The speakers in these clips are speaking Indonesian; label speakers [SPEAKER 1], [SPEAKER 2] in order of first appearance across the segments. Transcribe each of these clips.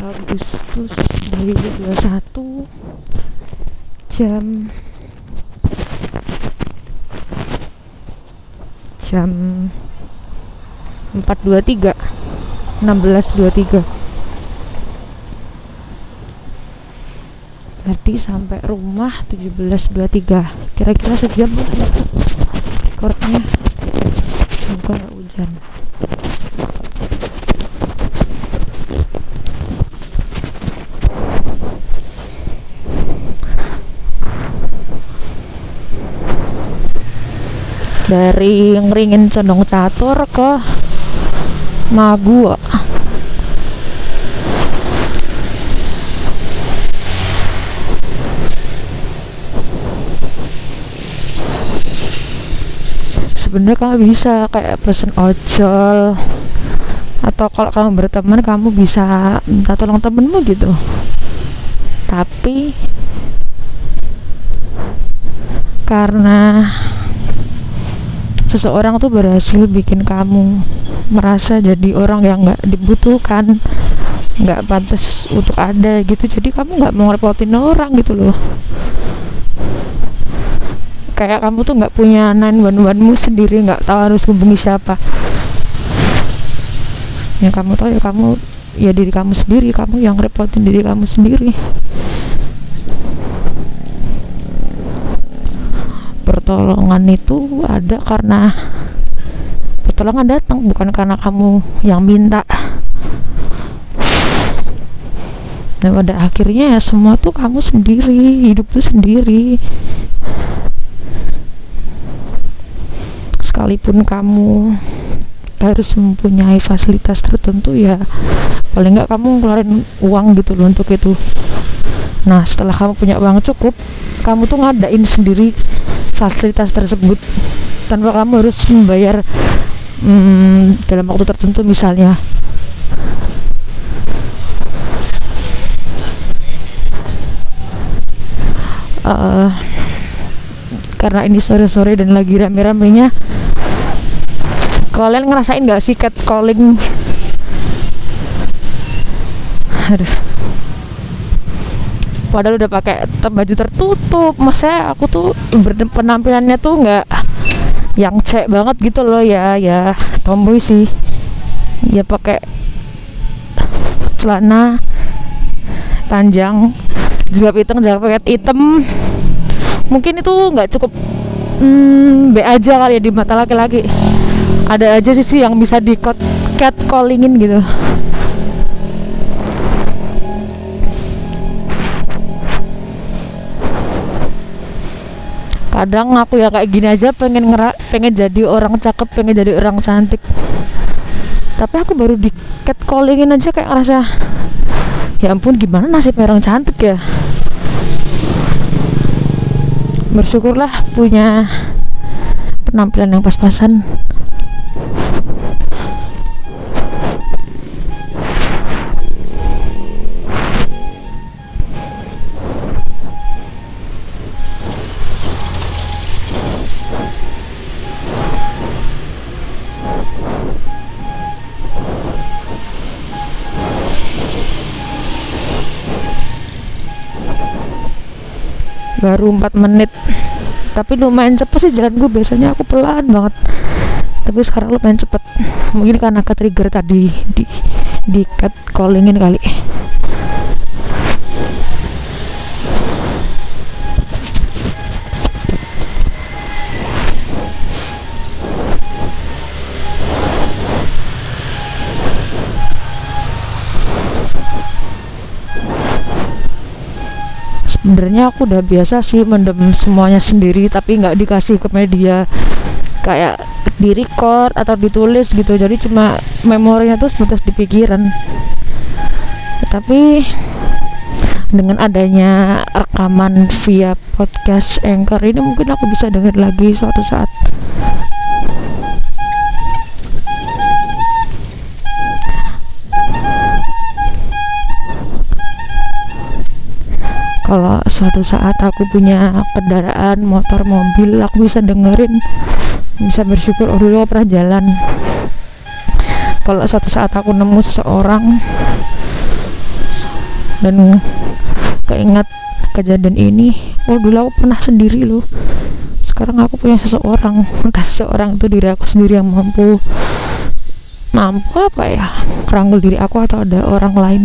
[SPEAKER 1] Agustus 2021 jam jam 4.23 16.23 berarti sampai rumah 17.23 kira-kira sejam lah ya recordnya semoga hujan dari ngeringin condong catur ke Magu sebenarnya kamu bisa kayak pesen ojol atau kalau kamu berteman kamu bisa minta tolong temenmu gitu. Tapi karena seseorang tuh berhasil bikin kamu merasa jadi orang yang nggak dibutuhkan nggak pantas untuk ada gitu. Jadi kamu nggak mau ngerepotin orang gitu loh. Kayak kamu tuh nggak punya 911 mu sendiri nggak tahu harus hubungi siapa. Yang kamu tahu ya kamu ya diri kamu sendiri kamu yang repotin diri kamu sendiri pertolongan itu ada karena pertolongan datang bukan karena kamu yang minta. Dan pada akhirnya ya semua tuh kamu sendiri hidup tuh sendiri. Sekalipun kamu harus mempunyai fasilitas tertentu ya paling nggak kamu ngeluarin uang gitu loh untuk itu. Nah setelah kamu punya uang cukup kamu tuh ngadain sendiri fasilitas tersebut. Tanpa kamu harus membayar hmm, dalam waktu tertentu misalnya. Uh, karena ini sore-sore dan lagi rame-ramenya kalian ngerasain gak sih cat calling? Aduh. Padahal udah pakai baju tertutup. Masa aku tuh penampilannya tuh nggak yang cek banget gitu loh. Ya ya tomboy sih. Ya pakai celana panjang juga hitam jaket hitam. Mungkin itu nggak cukup hmm, B aja kali ya di mata laki-laki ada aja sih yang bisa di cat callingin gitu. Kadang aku ya kayak gini aja pengen ngera pengen jadi orang cakep pengen jadi orang cantik. Tapi aku baru di cat callingin aja kayak ngerasa ya ampun gimana nasib orang cantik ya? Bersyukurlah punya penampilan yang pas-pasan baru 4 menit. Tapi lumayan cepet sih jalan gue biasanya aku pelan banget tapi sekarang lumayan cepet. Mungkin karena ke trigger tadi di di cat callingin kali. Sebenarnya aku udah biasa sih mendem semuanya sendiri tapi nggak dikasih ke media kayak di record atau ditulis gitu. Jadi cuma memorinya tuh sebatas di pikiran. Tapi dengan adanya rekaman via podcast anchor ini mungkin aku bisa denger lagi suatu saat. Kalau suatu saat aku punya kendaraan motor mobil aku bisa dengerin bisa bersyukur oh dulu pernah jalan. Kalau suatu saat aku nemu seseorang dan keingat kejadian ini oh dulu aku pernah sendiri loh. Sekarang aku punya seseorang entah seseorang itu diri aku sendiri yang mampu mampu apa ya? Kerangkul diri aku atau ada orang lain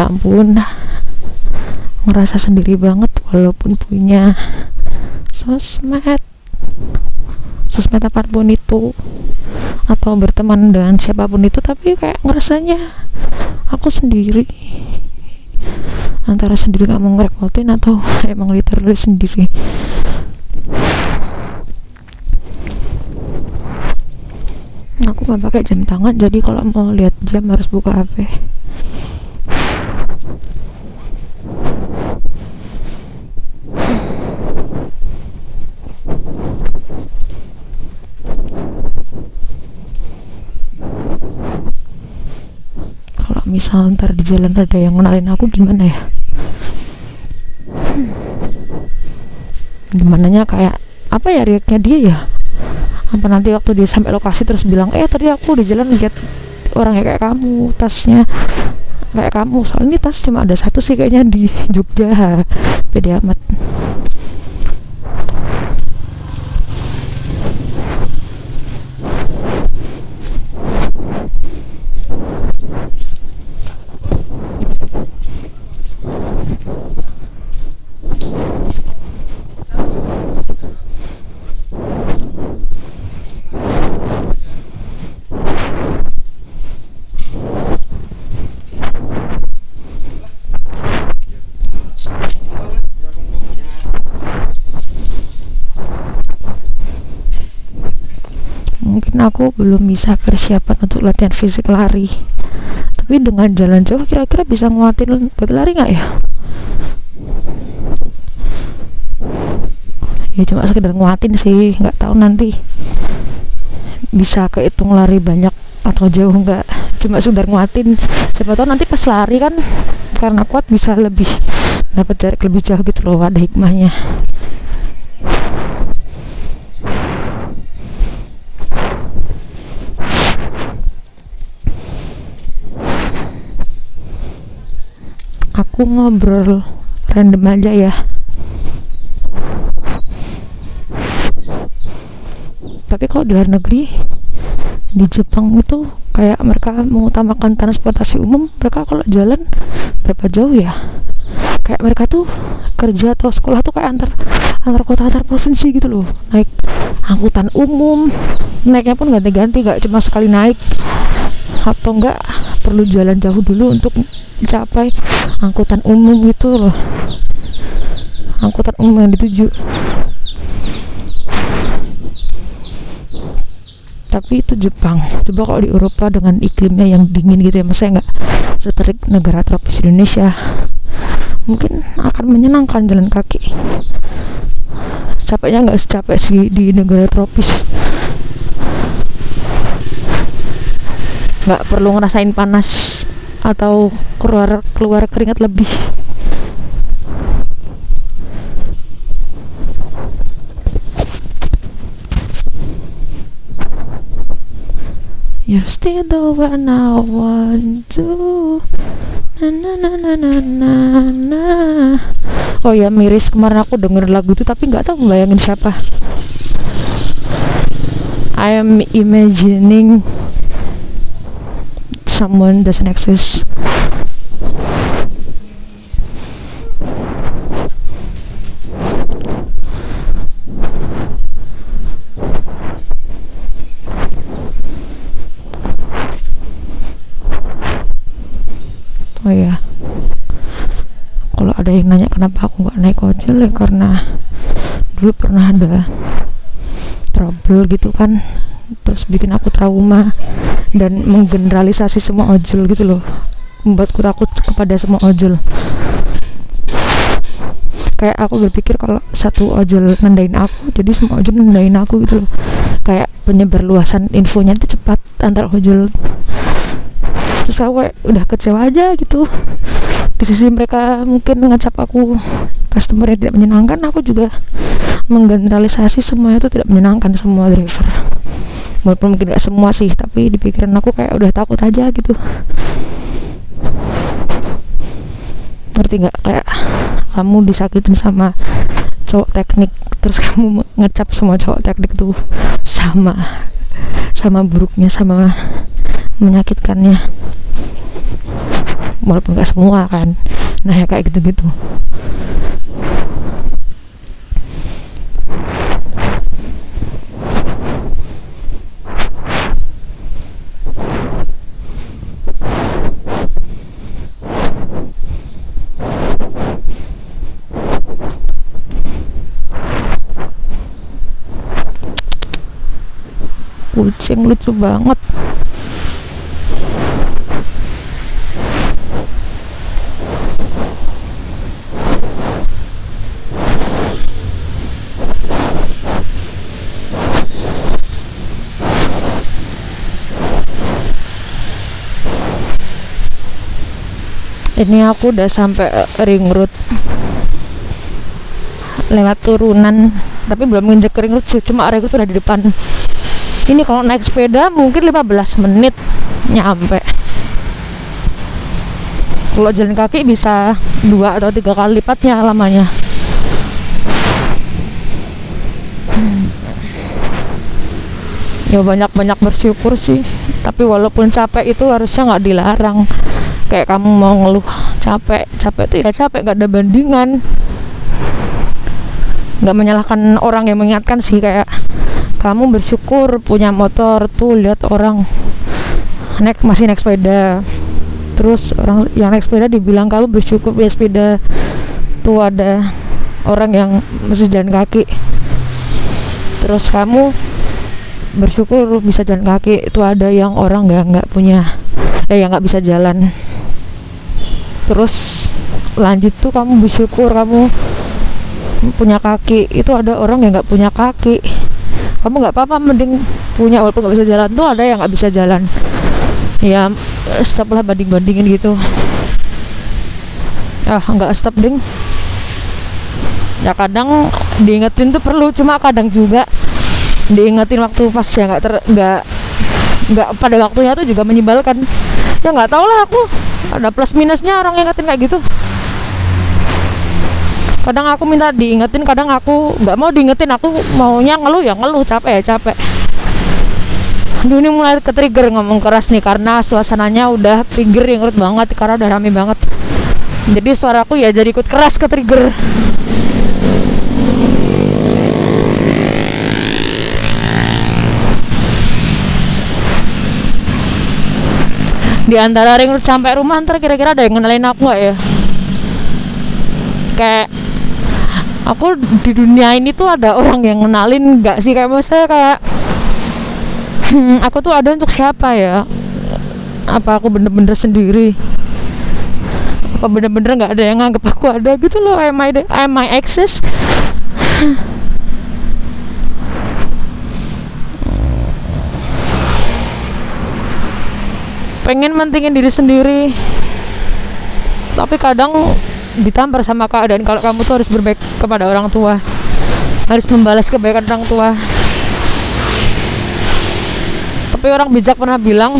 [SPEAKER 1] ya ampun ngerasa sendiri banget walaupun punya sosmed. Sosmed apa pun itu atau berteman dengan siapa pun itu tapi kayak ngerasanya aku sendiri. Antara sendiri gak mau ngerepotin atau emang literally sendiri. Aku gak pakai jam tangan jadi kalau mau lihat jam harus buka HP kalau misal ntar di jalan ada yang kenalin aku gimana ya? Gimana nya kayak apa ya reaknya dia ya? Apa nanti waktu dia sampai lokasi terus bilang eh tadi aku di jalan lihat orang yang kayak kamu tasnya kayak kamu soalnya tas cuma ada satu sih kayaknya di Jogja. Beda amat aku belum bisa persiapan untuk latihan fisik lari. Tapi dengan jalan jauh kira-kira bisa nguatin buat lari nggak ya? Ya cuma sekedar nguatin sih nggak tahu nanti bisa kehitung lari banyak atau jauh nggak. Cuma sekedar nguatin siapa tahu nanti pas lari kan karena kuat bisa lebih dapat jarak lebih jauh gitu loh ada hikmahnya aku ngobrol random aja ya. Tapi kalau di luar negeri di Jepang itu kayak mereka mengutamakan transportasi umum mereka kalau jalan berapa jauh ya? Kayak mereka tuh kerja atau sekolah tuh kayak antar antar kota antar provinsi gitu loh. Naik angkutan umum naiknya pun ganti-ganti gak cuma sekali naik atau enggak perlu jalan jauh dulu untuk mencapai angkutan umum gitu loh. Angkutan umum yang dituju. Tapi itu Jepang. Coba kalau di Eropa dengan iklimnya yang dingin gitu ya masa nggak seterik negara tropis Indonesia mungkin akan menyenangkan jalan kaki. Capeknya nggak secapek sih di negara tropis nggak perlu ngerasain panas atau keluar keluar keringat lebih. You're still the one I want to. Na na na na na na na. Oh ya miris kemarin aku denger lagu itu tapi nggak tahu bayangin siapa. I am imagining someone doesn't exist. Oh ya kalau ada yang nanya kenapa aku nggak naik ojol ya karena dulu pernah ada trouble gitu kan terus bikin aku trauma dan menggeneralisasi semua ojol gitu loh. Membuatku takut kepada semua ojol. Kayak aku berpikir kalau satu ojol nendain aku jadi semua ojol nendain aku gitu loh. Kayak penyebar luasan infonya itu cepat antar ojol. Terus aku kayak udah kecewa aja gitu. Di sisi mereka mungkin ngecap aku customer yang tidak menyenangkan aku juga menggeneralisasi semuanya itu tidak menyenangkan semua driver walaupun mungkin gak semua sih tapi di pikiran aku kayak udah takut aja gitu. Ngerti nggak? Kayak kamu disakitin sama cowok teknik terus kamu ngecap semua cowok teknik tuh sama sama buruknya sama menyakitkannya. Walaupun gak semua kan. Nah ya kayak gitu-gitu kucing lucu banget. Ini aku udah sampai eh, ring road lewat turunan tapi belum nginjek ring road sih cuma area itu udah di depan ini kalau naik sepeda mungkin 15 menit nyampe. Kalau jalan kaki bisa dua atau tiga kali lipatnya lamanya. Ya banyak-banyak bersyukur sih. Tapi walaupun capek itu harusnya nggak dilarang. Kayak kamu mau ngeluh capek. Capek tuh ya capek gak ada bandingan. Nggak menyalahkan orang yang mengingatkan sih kayak kamu bersyukur punya motor tuh lihat orang naik masih naik sepeda. Terus orang yang naik sepeda dibilang kamu bersyukur punya sepeda tuh ada orang yang masih jalan kaki. Terus kamu bersyukur bisa jalan kaki itu ada yang orang nggak nggak punya eh yang nggak bisa jalan. Terus lanjut tuh kamu bersyukur kamu punya kaki. Itu ada orang yang nggak punya kaki kamu nggak apa-apa mending punya walaupun nggak bisa jalan tuh ada yang nggak bisa jalan. Ya stop lah banding-bandingin gitu. Ah nggak stop ding. Ya kadang diingetin tuh perlu cuma kadang juga diingetin waktu pas ya nggak ter nggak nggak pada waktunya tuh juga menyebalkan. Ya nggak tau lah aku ada plus minusnya orang ingetin kayak gitu kadang aku minta diingetin kadang aku nggak mau diingetin. Aku maunya ngeluh ya ngeluh capek ya capek. Aduh ini mulai ke trigger ngomong keras nih karena suasananya udah trigger yang banget karena udah rame banget. Jadi suaraku ya jadi ikut keras ke trigger di antara ring road sampai rumah ntar kira-kira ada yang ngenalin aku ya? Kayak aku di dunia ini tuh ada orang yang ngenalin nggak sih? Kayak maksudnya kayak hmm, aku tuh ada untuk siapa ya? Apa aku bener-bener sendiri? Apa bener-bener nggak ada yang nganggap aku ada gitu loh? Am I, am I exist? Pengen mentingin diri sendiri. Tapi kadang ditampar sama keadaan kalau kamu tuh harus berbaik kepada orang tua. Harus membalas kebaikan orang tua. Tapi orang bijak pernah bilang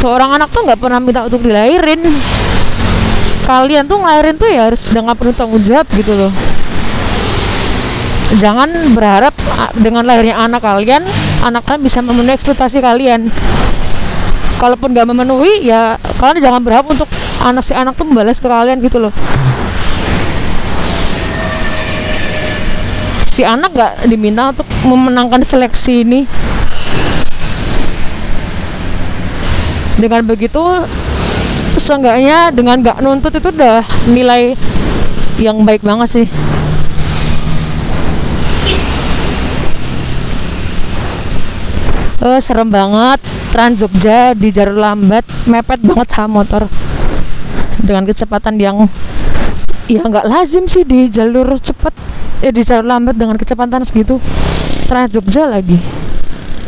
[SPEAKER 1] seorang anak tuh nggak pernah minta untuk dilahirin. Kalian tuh ngelahirin tuh ya harus dengan penuh tanggung jawab gitu loh. Jangan berharap dengan lahirnya anak kalian anak kalian bisa memenuhi ekspektasi kalian kalaupun gak memenuhi ya kalian jangan berharap untuk anak si anak tuh membalas ke kalian gitu loh. Si anak gak diminta untuk memenangkan seleksi ini. Dengan begitu seenggaknya dengan gak nuntut itu udah nilai yang baik banget sih uh, serem banget. Trans Jogja di jalur lambat mepet banget sama motor. Dengan kecepatan yang ya nggak lazim sih di jalur cepet eh di jalur lambat dengan kecepatan segitu. Trans Jogja lagi.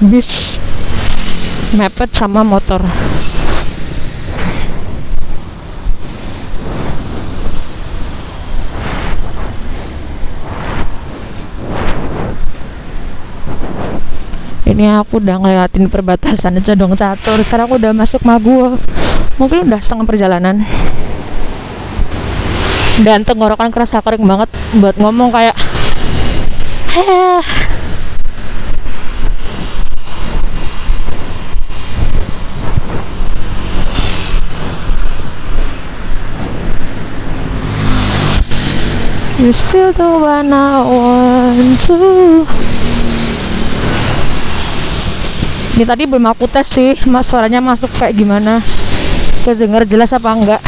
[SPEAKER 1] Bis mepet sama motor ini aku udah ngeliatin perbatasan Cedong Catur. Sekarang aku udah masuk Maguwo. Mungkin udah setengah perjalanan. Dan tenggorokan kerasa kering banget buat ngomong kayak heh. You still the one I want to Ini tadi belum aku tes sih Mas suaranya masuk kayak gimana? Kedenger jelas apa enggak?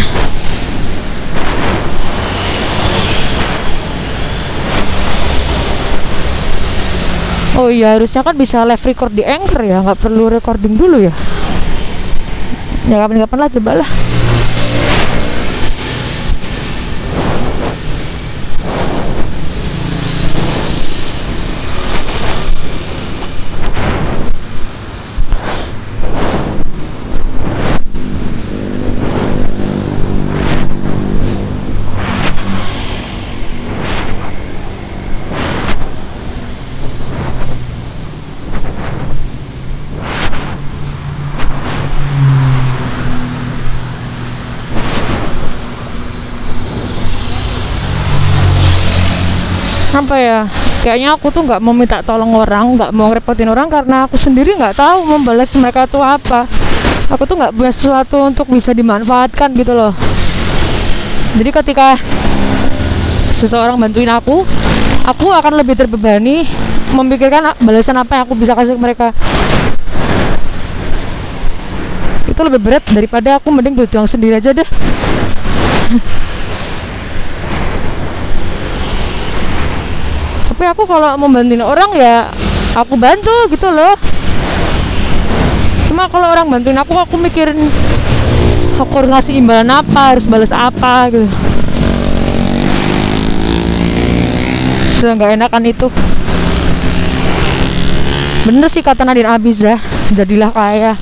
[SPEAKER 1] Oh iya harusnya kan bisa live record di Anchor ya nggak perlu recording dulu ya. Ya kapan-kapan lah coba apa ya kayaknya aku tuh nggak mau minta tolong orang nggak mau ngerepotin orang karena aku sendiri nggak tahu membalas mereka tuh apa. Aku tuh nggak punya sesuatu untuk bisa dimanfaatkan gitu loh. Jadi ketika seseorang bantuin aku aku akan lebih terbebani memikirkan balasan apa yang aku bisa kasih ke mereka. Itu lebih berat daripada aku mending berjuang sendiri aja deh tapi aku kalau mau bantuin orang ya aku bantu gitu loh. Cuma kalau orang bantuin aku aku mikirin aku harus ngasih imbalan apa harus balas apa gitu. Nggak enakan itu. Bener sih kata Nadine Abiza jadilah kaya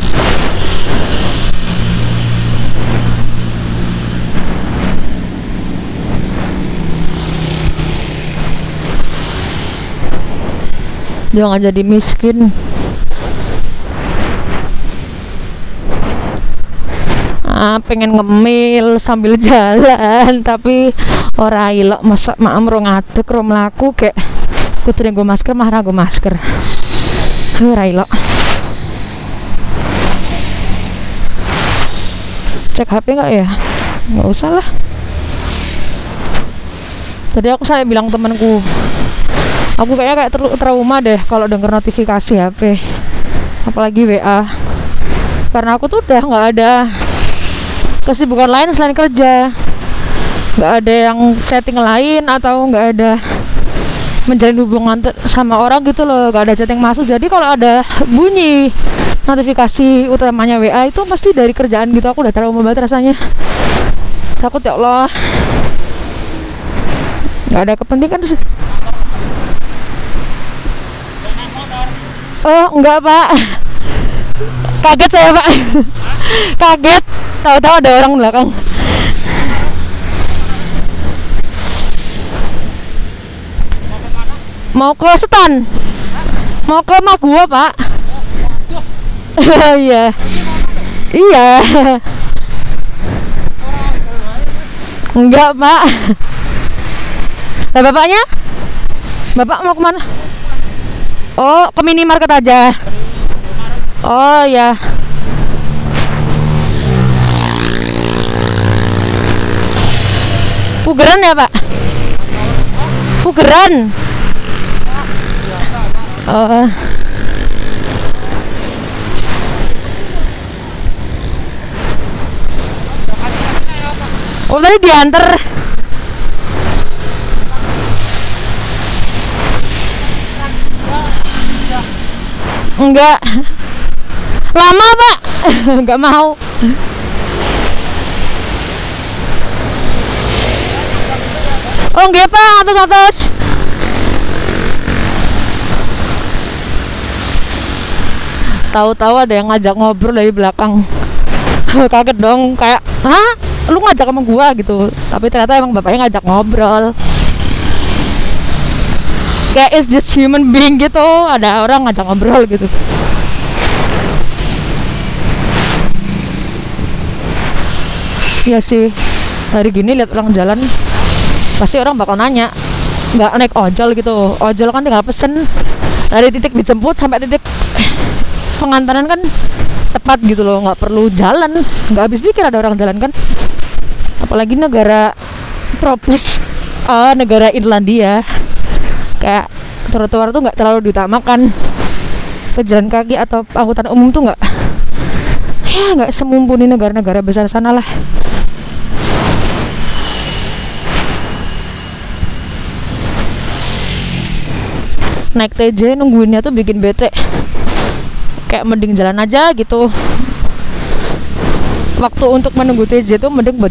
[SPEAKER 1] jangan jadi miskin. Ah, pengen ngemil sambil jalan tapi ora ilok masa maam rong ngadek ro mlaku kayak kudu gue masker mah gue masker. Ora ilok cek HP nggak ya? Nggak usah lah. Tadi aku saya bilang temanku aku kayaknya kayak ter trauma deh kalau denger notifikasi HP apalagi WA karena aku tuh udah nggak ada kesibukan lain selain kerja. Nggak ada yang chatting lain atau nggak ada menjalin hubungan sama orang gitu loh. Nggak ada chatting masuk. Jadi kalau ada bunyi notifikasi utamanya WA itu pasti dari kerjaan gitu. Aku udah trauma banget rasanya. Takut ya Allah. Nggak ada kepentingan sih Oh, enggak, Pak. Kaget saya, Pak. Kaget. Tahu-tahu ada orang belakang. Mau ke Setan. Mau ke Magua, Pak. iya. Iya. Enggak, Pak. Lah bapaknya? Bapak mau ke mana? Oh, ke minimarket aja. Oh ya. Pugeran ya, Pak? Pugeran. Oh. Oh, tadi diantar. Enggak. Lama, Pak. Enggak mau. Oh, enggak, Pak. Atas-atas. Tahu-tahu ada yang ngajak ngobrol dari belakang. Kaget dong, kayak, "Hah? Lu ngajak sama gua?" gitu. Tapi ternyata emang bapaknya ngajak ngobrol kayak is just human being gitu. Ada orang ngajak ngobrol gitu. Ya sih. Hari gini lihat orang jalan pasti orang bakal nanya nggak naik ojol gitu. Ojol kan tinggal pesen. Dari titik dijemput sampai titik pengantaran kan tepat gitu loh. Nggak perlu jalan. Nggak habis pikir ada orang jalan kan. Apalagi negara tropis. Uh, negara Irlandia kayak trotoar tuh nggak terlalu diutamakan. Pejalan kaki atau angkutan umum tuh nggak ya nggak semumpuni negara-negara besar sana lah. Naik TJ nungguinnya tuh bikin bete. Kayak mending jalan aja gitu. Waktu untuk menunggu TJ tuh mending buat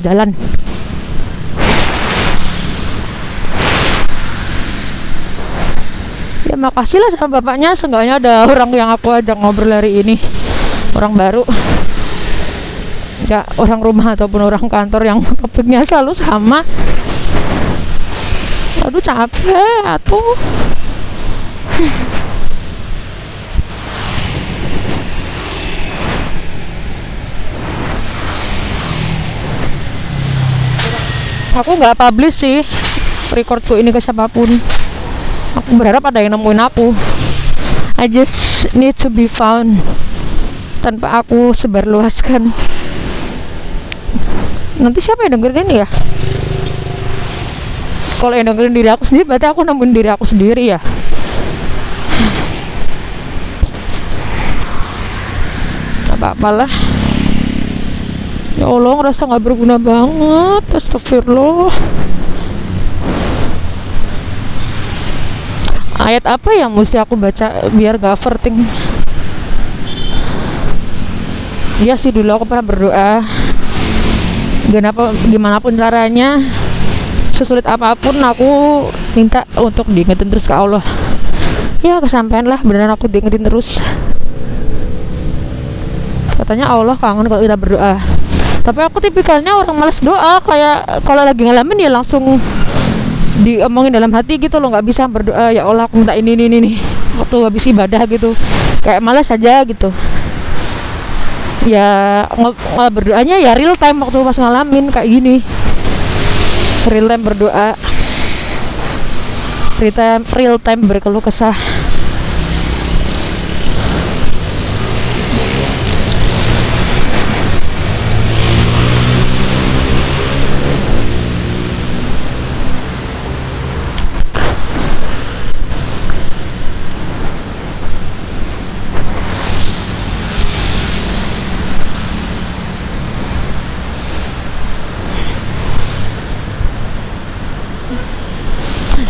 [SPEAKER 1] jalan ya makasih lah sama bapaknya. Seenggaknya ada orang yang aku ajak ngobrol hari ini. Orang baru. Ya orang rumah ataupun orang kantor yang topiknya selalu sama. Aduh capek atuh. Aku nggak publish sih recordku ini ke siapa pun aku berharap ada yang nemuin aku. I just need to be found. Tanpa aku sebarluaskan. Nanti siapa yang dengerin ini ya? Kalau yang dengerin diri aku sendiri berarti aku nemuin diri aku sendiri ya? Apa-apalah ya Allah ngerasa nggak berguna banget. Astagfirullah ayat apa yang mesti aku baca biar gak overthink? Iya sih dulu aku pernah berdoa. Genapa, gimana pun caranya sesulit apa pun aku minta untuk diingetin terus ke Allah. Ya kesampaian lah beneran aku diingetin terus. Katanya Allah kangen kalau kita berdoa. Tapi aku tipikalnya orang males doa kayak kalau lagi ngalamin ya langsung diomongin dalam hati gitu loh nggak bisa berdoa ya Allah aku minta ini ini ini waktu habis ibadah gitu kayak malas aja gitu. Ya berdoanya ya real time waktu pas ngalamin kayak gini. Real time berdoa. Real time real time berkeluh kesah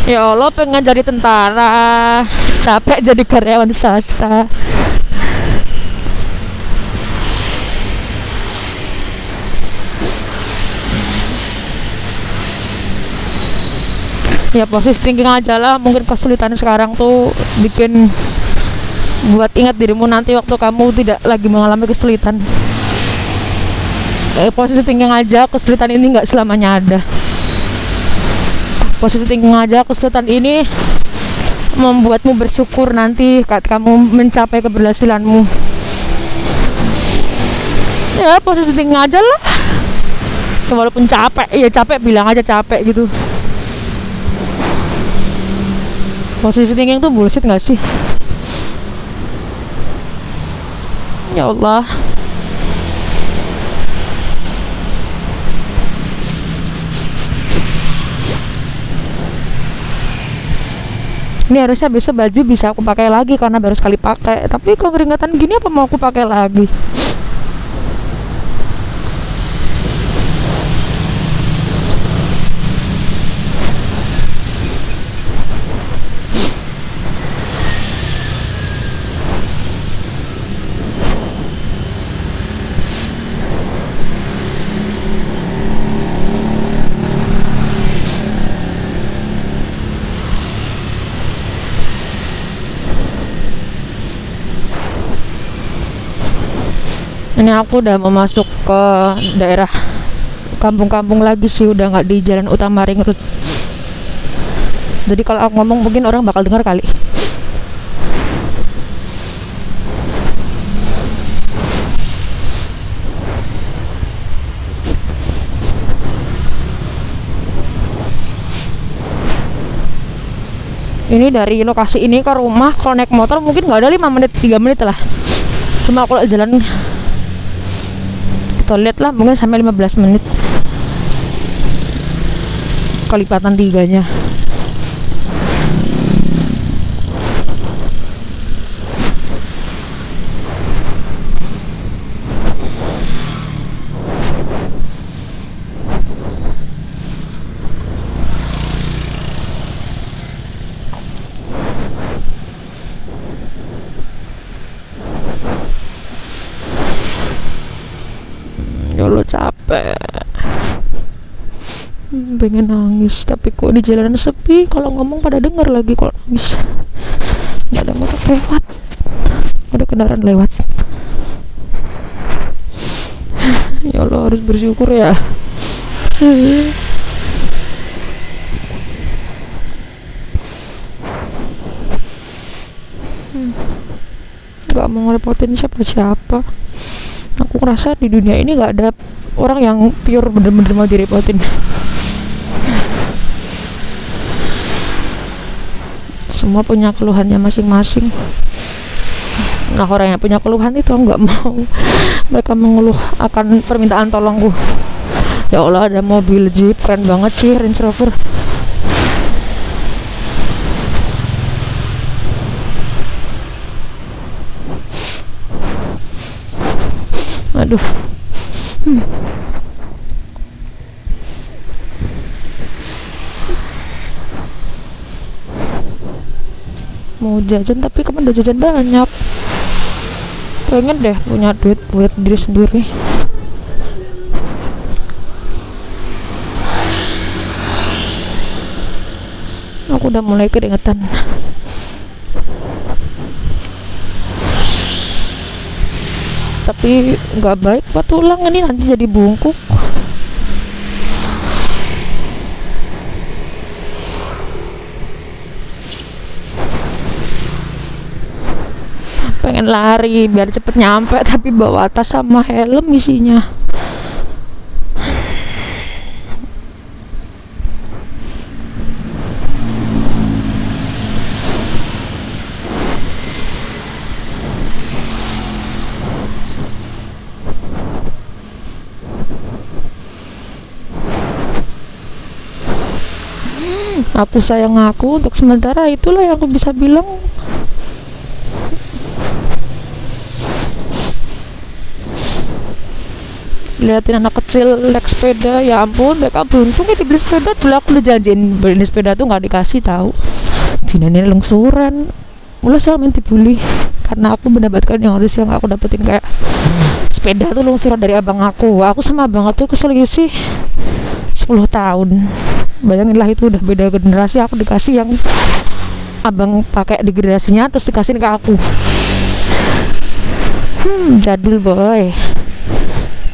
[SPEAKER 1] ya Allah pengen jadi tentara. Capek jadi karyawan swasta. Ya positif thinking aja lah. Mungkin kesulitan sekarang tuh bikin buat ingat dirimu nanti waktu kamu tidak lagi mengalami kesulitan. Eh, positif thinking aja kesulitan ini nggak selamanya ada positif thinking aja kesulitan ini membuatmu bersyukur nanti saat kamu mencapai keberhasilanmu. Ya positif thinking aja lah walaupun capek ya capek bilang aja capek gitu. Positif thinking tuh bullshit gak sih? Ya Allah ini harusnya besok baju bisa aku pakai lagi karena baru sekali pakai. Tapi kok keringetan gini apa mau aku pakai lagi Ini aku udah mau masuk ke daerah kampung-kampung lagi sih udah nggak di jalan utama ring road. Jadi kalau aku ngomong mungkin orang bakal dengar kali. Ini dari lokasi ini ke rumah kalau naik motor mungkin nggak ada 5 menit 3 menit lah. Cuma kalau jalan lihat lah mungkin sampai 15 menit. Kelipatan tiganya ya Allah capek Hmm, pengen nangis tapi kok di jalanan sepi. Kalau ngomong pada denger lagi kalau nangis. Nggak ada motor lewat. Ada kendaraan lewat. Ya Allah harus bersyukur ya. Nggak mau ngerepotin siapa-siapa. Aku ngerasa di dunia ini nggak ada orang yang pure bener-bener mau direpotin semua punya keluhannya masing-masing. Nah orang yang punya keluhan itu nggak mau. Mereka mengeluh akan permintaan tolongku ya Allah ada mobil jeep keren banget sih Range Rover. Aduh. Hmm. Mau jajan tapi kamu udah jajan banyak. Pengen deh punya duit buat diri sendiri. Aku udah mulai keringetan. Tapi nggak baik buat tulang ini nanti jadi bungkuk pengen lari biar cepet nyampe tapi bawa tas sama helm isinya. Aku sayang aku untuk sementara? Itulah yang aku bisa bilang liatin anak kecil naik sepeda ya ampun mereka beruntung ya dibeli sepeda. Dulu aku udah janjiin beli sepeda tuh nggak dikasih tahu. Dinanya lungsuran. Mulai saya main dibully karena aku mendapatkan yang harus yang aku dapetin kayak sepeda tuh lungsuran dari abang aku. Aku sama abang aku kesel gitu sih. 10 tahun. Bayangin lah itu udah beda generasi. Aku dikasih yang abang pakai di generasinya terus dikasih ke aku. Hmm jadul boy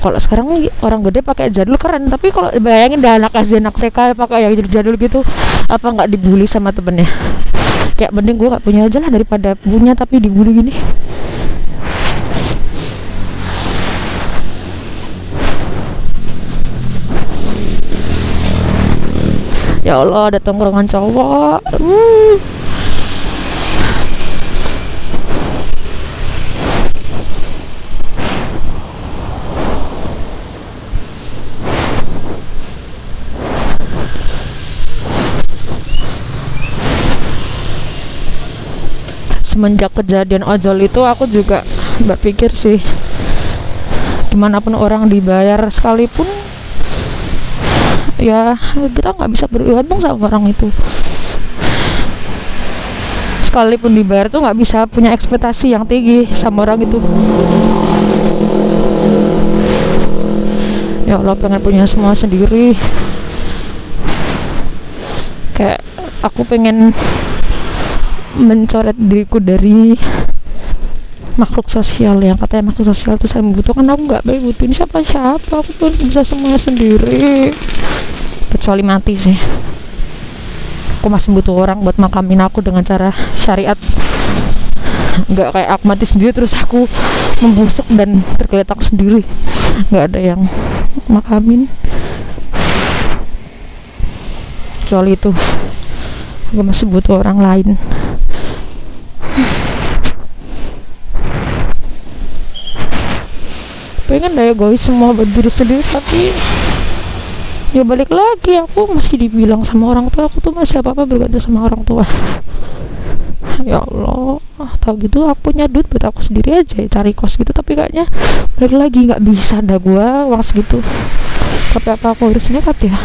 [SPEAKER 1] kalau sekarang orang gede pakai jadul keren tapi kalau bayangin dah anak SD anak TK pakai yang jadul gitu apa nggak dibully sama temennya? Kayak mending gue nggak punya aja lah daripada punya tapi dibully gini. Ya Allah ada tongkrongan cowok. Hmm. Semenjak kejadian ojol itu aku juga berpikir sih gimana pun orang dibayar sekalipun ya kita nggak bisa bergantung sama orang itu. Sekalipun dibayar tuh nggak bisa punya ekspektasi yang tinggi sama orang itu. Ya Allah pengen punya semua sendiri. Kayak aku pengen mencoret diriku dari makhluk sosial. Yang katanya makhluk sosial itu saya membutuhkan. Aku nggak butuhin siapa siapa aku pun bisa semuanya sendiri. Kecuali mati sih. Aku masih butuh orang buat makamin aku dengan cara syariat. Nggak kayak aku mati sendiri terus aku membusuk dan tergeletak sendiri. Nggak ada yang makamin. Kecuali itu. Gue masih butuh orang lain pengen deh egois semua buat diri sendiri tapi ya balik lagi aku masih dibilang sama orang tua aku tuh masih apa apa bergantung sama orang tua. Ya Allah tahu gitu aku punya duit buat aku sendiri aja cari kos gitu tapi kayaknya balik lagi nggak bisa ada gua uang segitu tapi apa aku harus nekat ya?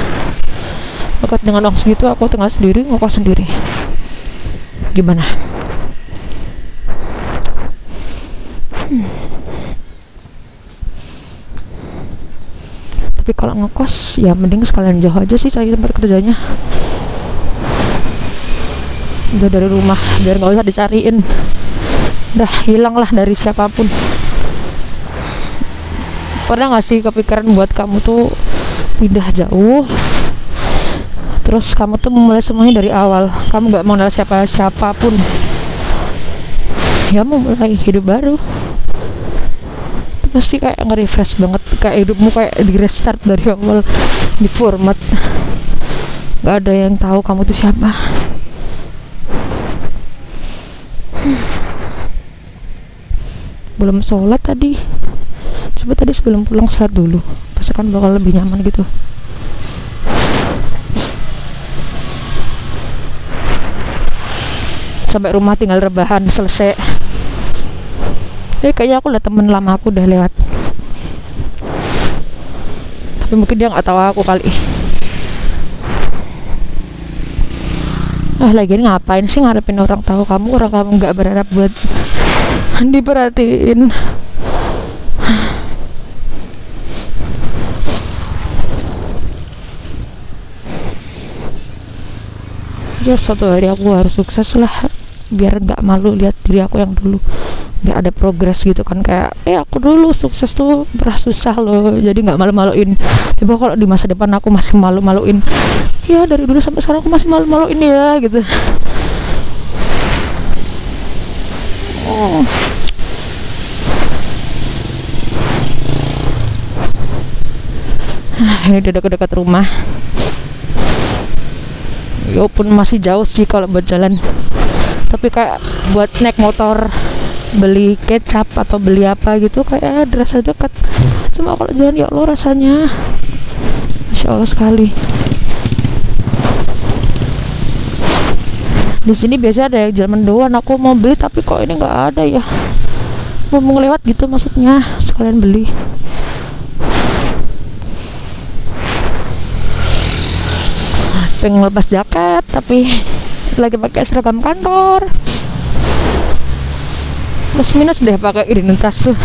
[SPEAKER 1] Nekat dengan uang segitu aku tinggal sendiri ngokos sendiri. Gimana? Hmm. Tapi kalau ngekos ya mending sekalian jauh aja sih cari tempat kerjanya. Udah dari rumah biar nggak usah dicariin. Udah hilang lah dari siapa pun. Pernah nggak sih kepikiran buat kamu tuh pindah jauh? Terus kamu tuh memulai semuanya dari awal. Kamu nggak mengenal siapa siapa pun ya mau mulai hidup baru itu pasti kayak nge-refresh banget kayak hidupmu kayak di restart dari awal di format. Nggak ada yang tahu kamu tuh siapa. Belum sholat tadi. Coba tadi sebelum pulang sholat dulu pasti kan bakal lebih nyaman gitu. Sampai rumah tinggal rebahan selesai eh kayaknya aku lihat temen lama aku udah lewat. Tapi mungkin dia nggak tahu aku kali. Ah lagi ngapain sih ngarepin orang tahu kamu? Orang kamu nggak berharap buat diperhatiin. Ya suatu hari aku harus sukses lah biar nggak malu lihat diri aku yang dulu. Biar ada progres gitu kan kayak eh aku dulu sukses tuh pernah susah loh jadi nggak malu-maluin. Coba kalau di masa depan aku masih malu-maluin ya dari dulu sampai sekarang aku masih malu-maluin ya gitu. Oh. ini udah dekat-dekat rumah. Pun masih jauh sih kalau buat jalan tapi kayak buat naik motor beli kecap atau beli apa gitu kayak terasa dekat cuma kalau jalan ya Allah rasanya. Masya Allah sekali. Di sini biasa ada yang jual mendoan aku mau beli tapi kok ini nggak ada ya? Mau ngelewat gitu maksudnya sekalian beli. Pengen lepas jaket tapi lagi pakai seragam kantor. Plus minus deh pakai identitas tuh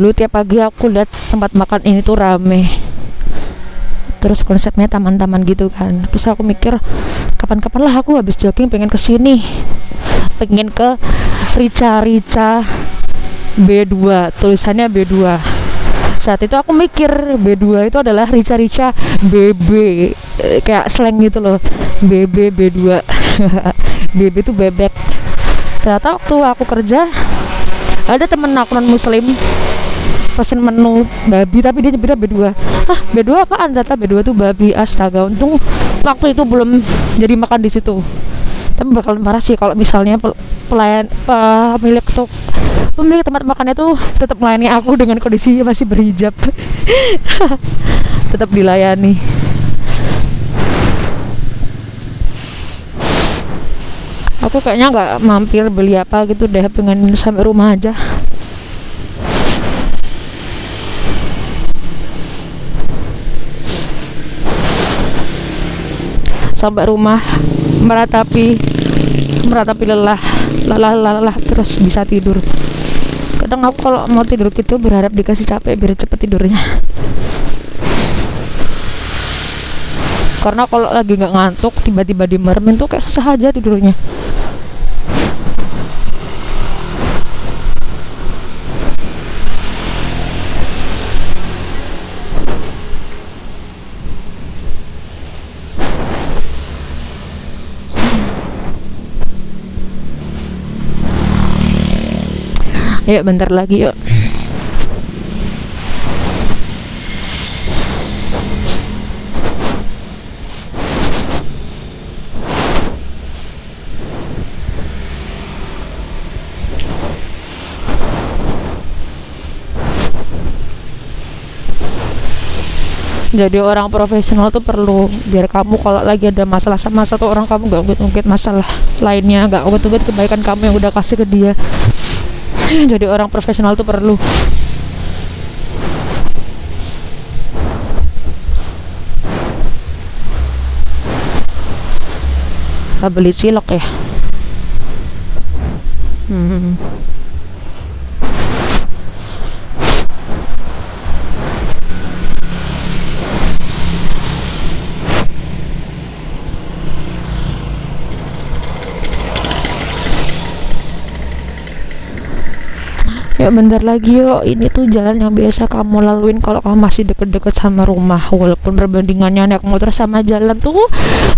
[SPEAKER 1] dulu tiap pagi aku lihat tempat makan ini tuh rame. Terus konsepnya taman-taman gitu kan. Terus aku mikir kapan-kapan lah aku habis jogging pengen ke sini. Pengen ke Rica Rica B2 tulisannya B2 saat itu aku mikir B2 itu adalah Rica Rica BB eh, kayak slang gitu loh. BB B2 BB itu bebek. Ternyata waktu aku kerja ada temen aku non muslim pesen menu babi tapi dia nyebutnya B2 ah B2 apaan ternyata B2 tuh babi astaga untung waktu itu belum jadi makan di situ. Tapi bakalan parah sih kalau misalnya pelayan pemilik tuh pemilik tempat makannya tuh tetap melayani aku dengan kondisi masih berhijab. Tetap dilayani. Aku kayaknya nggak mampir beli apa gitu deh pengen sampai rumah aja sampai rumah meratapi meratapi lelah lelah lelah, terus bisa tidur. Kadang aku kalau mau tidur gitu berharap dikasih capek biar cepet tidurnya. Karena kalau lagi nggak ngantuk tiba-tiba dimermin tuh kayak susah aja tidurnya Ayo bentar lagi yuk. jadi orang profesional tuh perlu biar kamu kalau lagi ada masalah sama satu orang kamu gak ungkit-ungkit masalah lainnya gak ungkit-ungkit kebaikan kamu yang udah kasih ke dia jadi orang profesional tuh perlu beli cilok ya hmm. Ya bentar lagi yuk ini tuh jalan yang biasa kamu laluin kalau kamu masih deket-deket sama rumah. Walaupun perbandingannya naik motor sama jalan tuh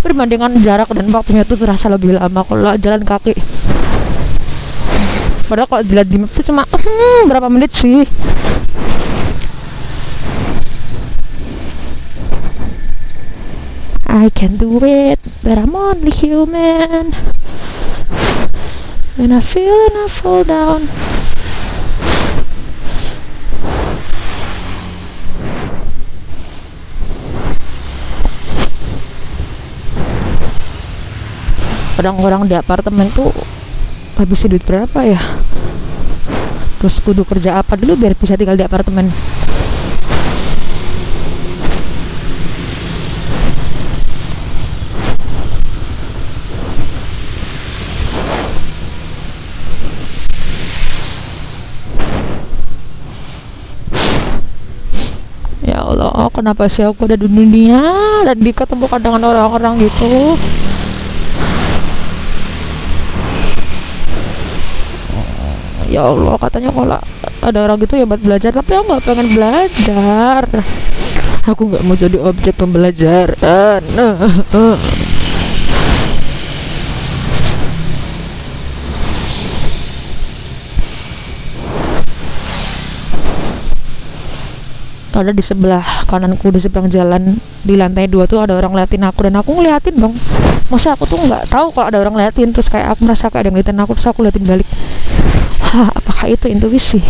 [SPEAKER 1] perbandingan jarak dan waktunya tuh terasa lebih lama kalau jalan kaki. Padahal kalau dilihat di map tuh cuma hmm, berapa menit sih? I can do it. But I'm only human. When I feel and I fall down orang-orang di apartemen tuh habis duit berapa ya? Terus kudu kerja apa dulu biar bisa tinggal di apartemen? Ya Allah kenapa sih aku ada di dunia dan diketemukan dengan orang-orang gitu ya Allah katanya kalau ada orang gitu ya buat belajar. Tapi aku nggak pengen belajar. Aku nggak mau jadi objek pembelajaran ada di sebelah kananku di seberang jalan di lantai dua tuh ada orang liatin aku. Dan aku ngeliatin dong. Masa aku tuh nggak tahu kalau ada orang liatin terus kayak aku merasa kayak ada yang ngeliatin aku terus aku liatin balik. Hah, apakah itu intuisi?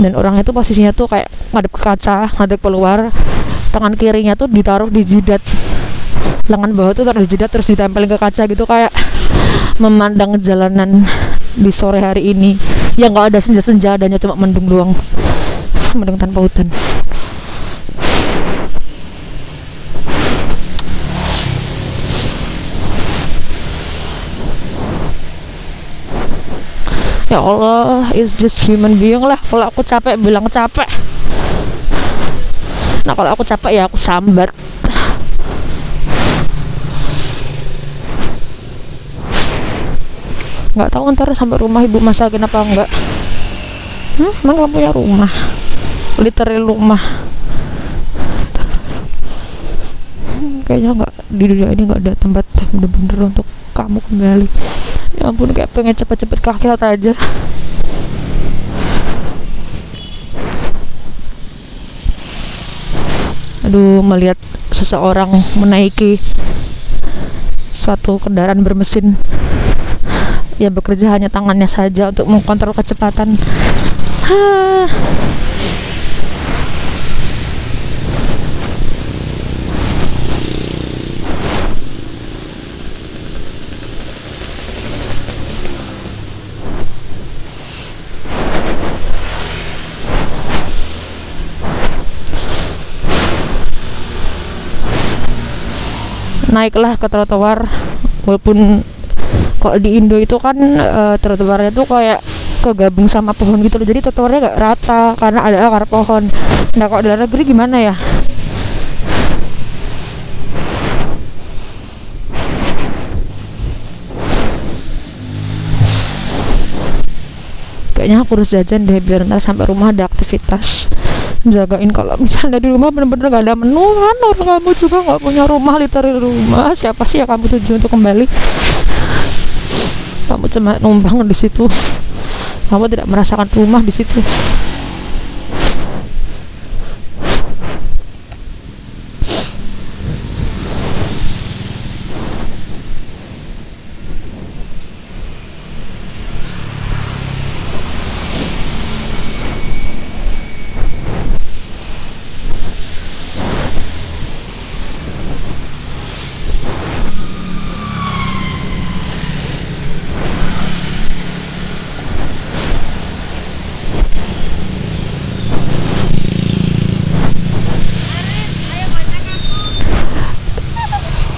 [SPEAKER 1] Dan orang itu posisinya tuh kayak ngadep ke kaca ngadep keluar. Tangan kirinya tuh ditaruh di jidat. Lengan bawah tuh taruh di jidat terus ditempelin ke kaca gitu kayak memandang jalanan di sore hari ini. Yang nggak ada senja-senja adanya cuma mendung doang. Mendung tanpa hutan. Ya Allah it's just human being lah. Kalau aku capek bilang capek. Nah kalau aku capek ya aku sambat nggak tahu ntar sampai rumah ibu masakin apa enggak. Hmm, emang gak punya rumah? Literal rumah. Hmm, kayaknya nggak di dunia ini nggak ada tempat bener-bener untuk kamu kembali. Ya ampun kayak pengen cepet-cepet akhirat aja. Aduh melihat seseorang menaiki suatu kendaraan bermesin ya bekerja hanya tangannya saja untuk mengkontrol kecepatan Hah. naiklah ke trotoar walaupun kalau di Indo itu kan uh, trotoarnya tuh kayak kegabung sama pohon gitu loh. Jadi trotoarnya gak rata karena ada akar pohon. Nah kalau di luar negeri gimana ya? Kayaknya aku harus jajan deh biar ntar sampai rumah ada aktivitas. Jagain kalau misalnya di rumah bener-bener gak ada menu kan? Orang kamu juga nggak punya rumah literal rumah. Siapa sih yang kamu tuju untuk kembali kamu cuma numpang di situ. Kamu tidak merasakan rumah di situ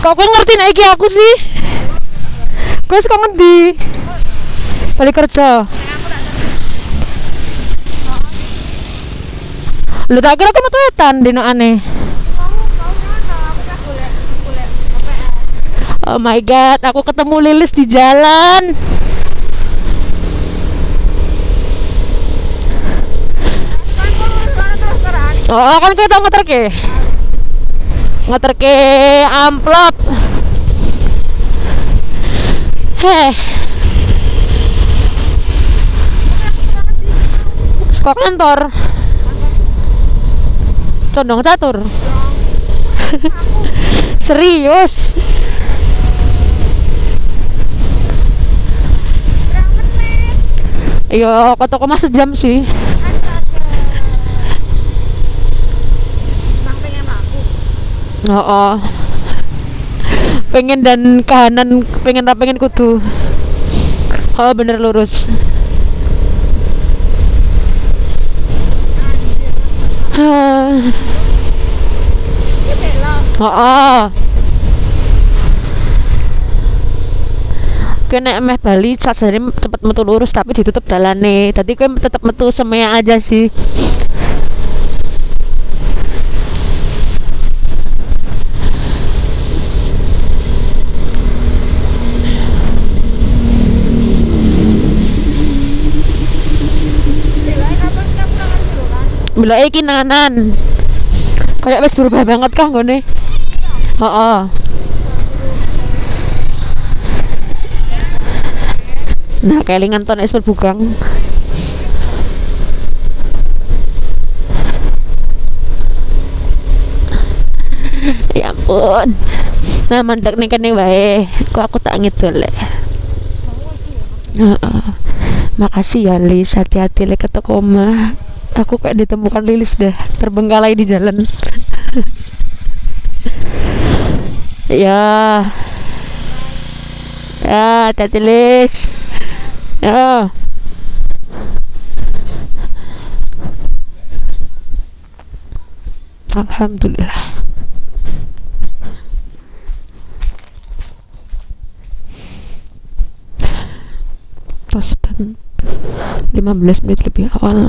[SPEAKER 1] kau kan ngerti naiki aku sih kau suka ngerti balik kerja lu tak kira kamu tuh etan dino aneh Oh my god, aku ketemu Lilis di jalan. Oh, kan kita ngeter ke? Ngeter ke amplop. Heh. Sekolah kantor. Condong catur. Serius. Iya, kata koma sejam sih. Oh, oh. Pengen dan kahanan pengen tak pengen kudu. Oh bener lurus. Oh, oh. kene meh Bali sajane cepet metu lurus tapi ditutup dalane tadi kowe tetep metu semea aja sih Bila iki nanan. Kayak wis berubah banget kah nggone? Heeh. Nah, kelingan ton es berbugang. ya ampun. Nah, mandek nih kene wae. Kok aku tak ngidol lek. Heeh. Makasih ya Lis, hati-hati lek ke koma. Aku kayak ditemukan Lilis deh, terbengkalai di jalan. ya. Ya, hati-hati Lis. Ya. Alhamdulillah. Pas dan 15 menit lebih awal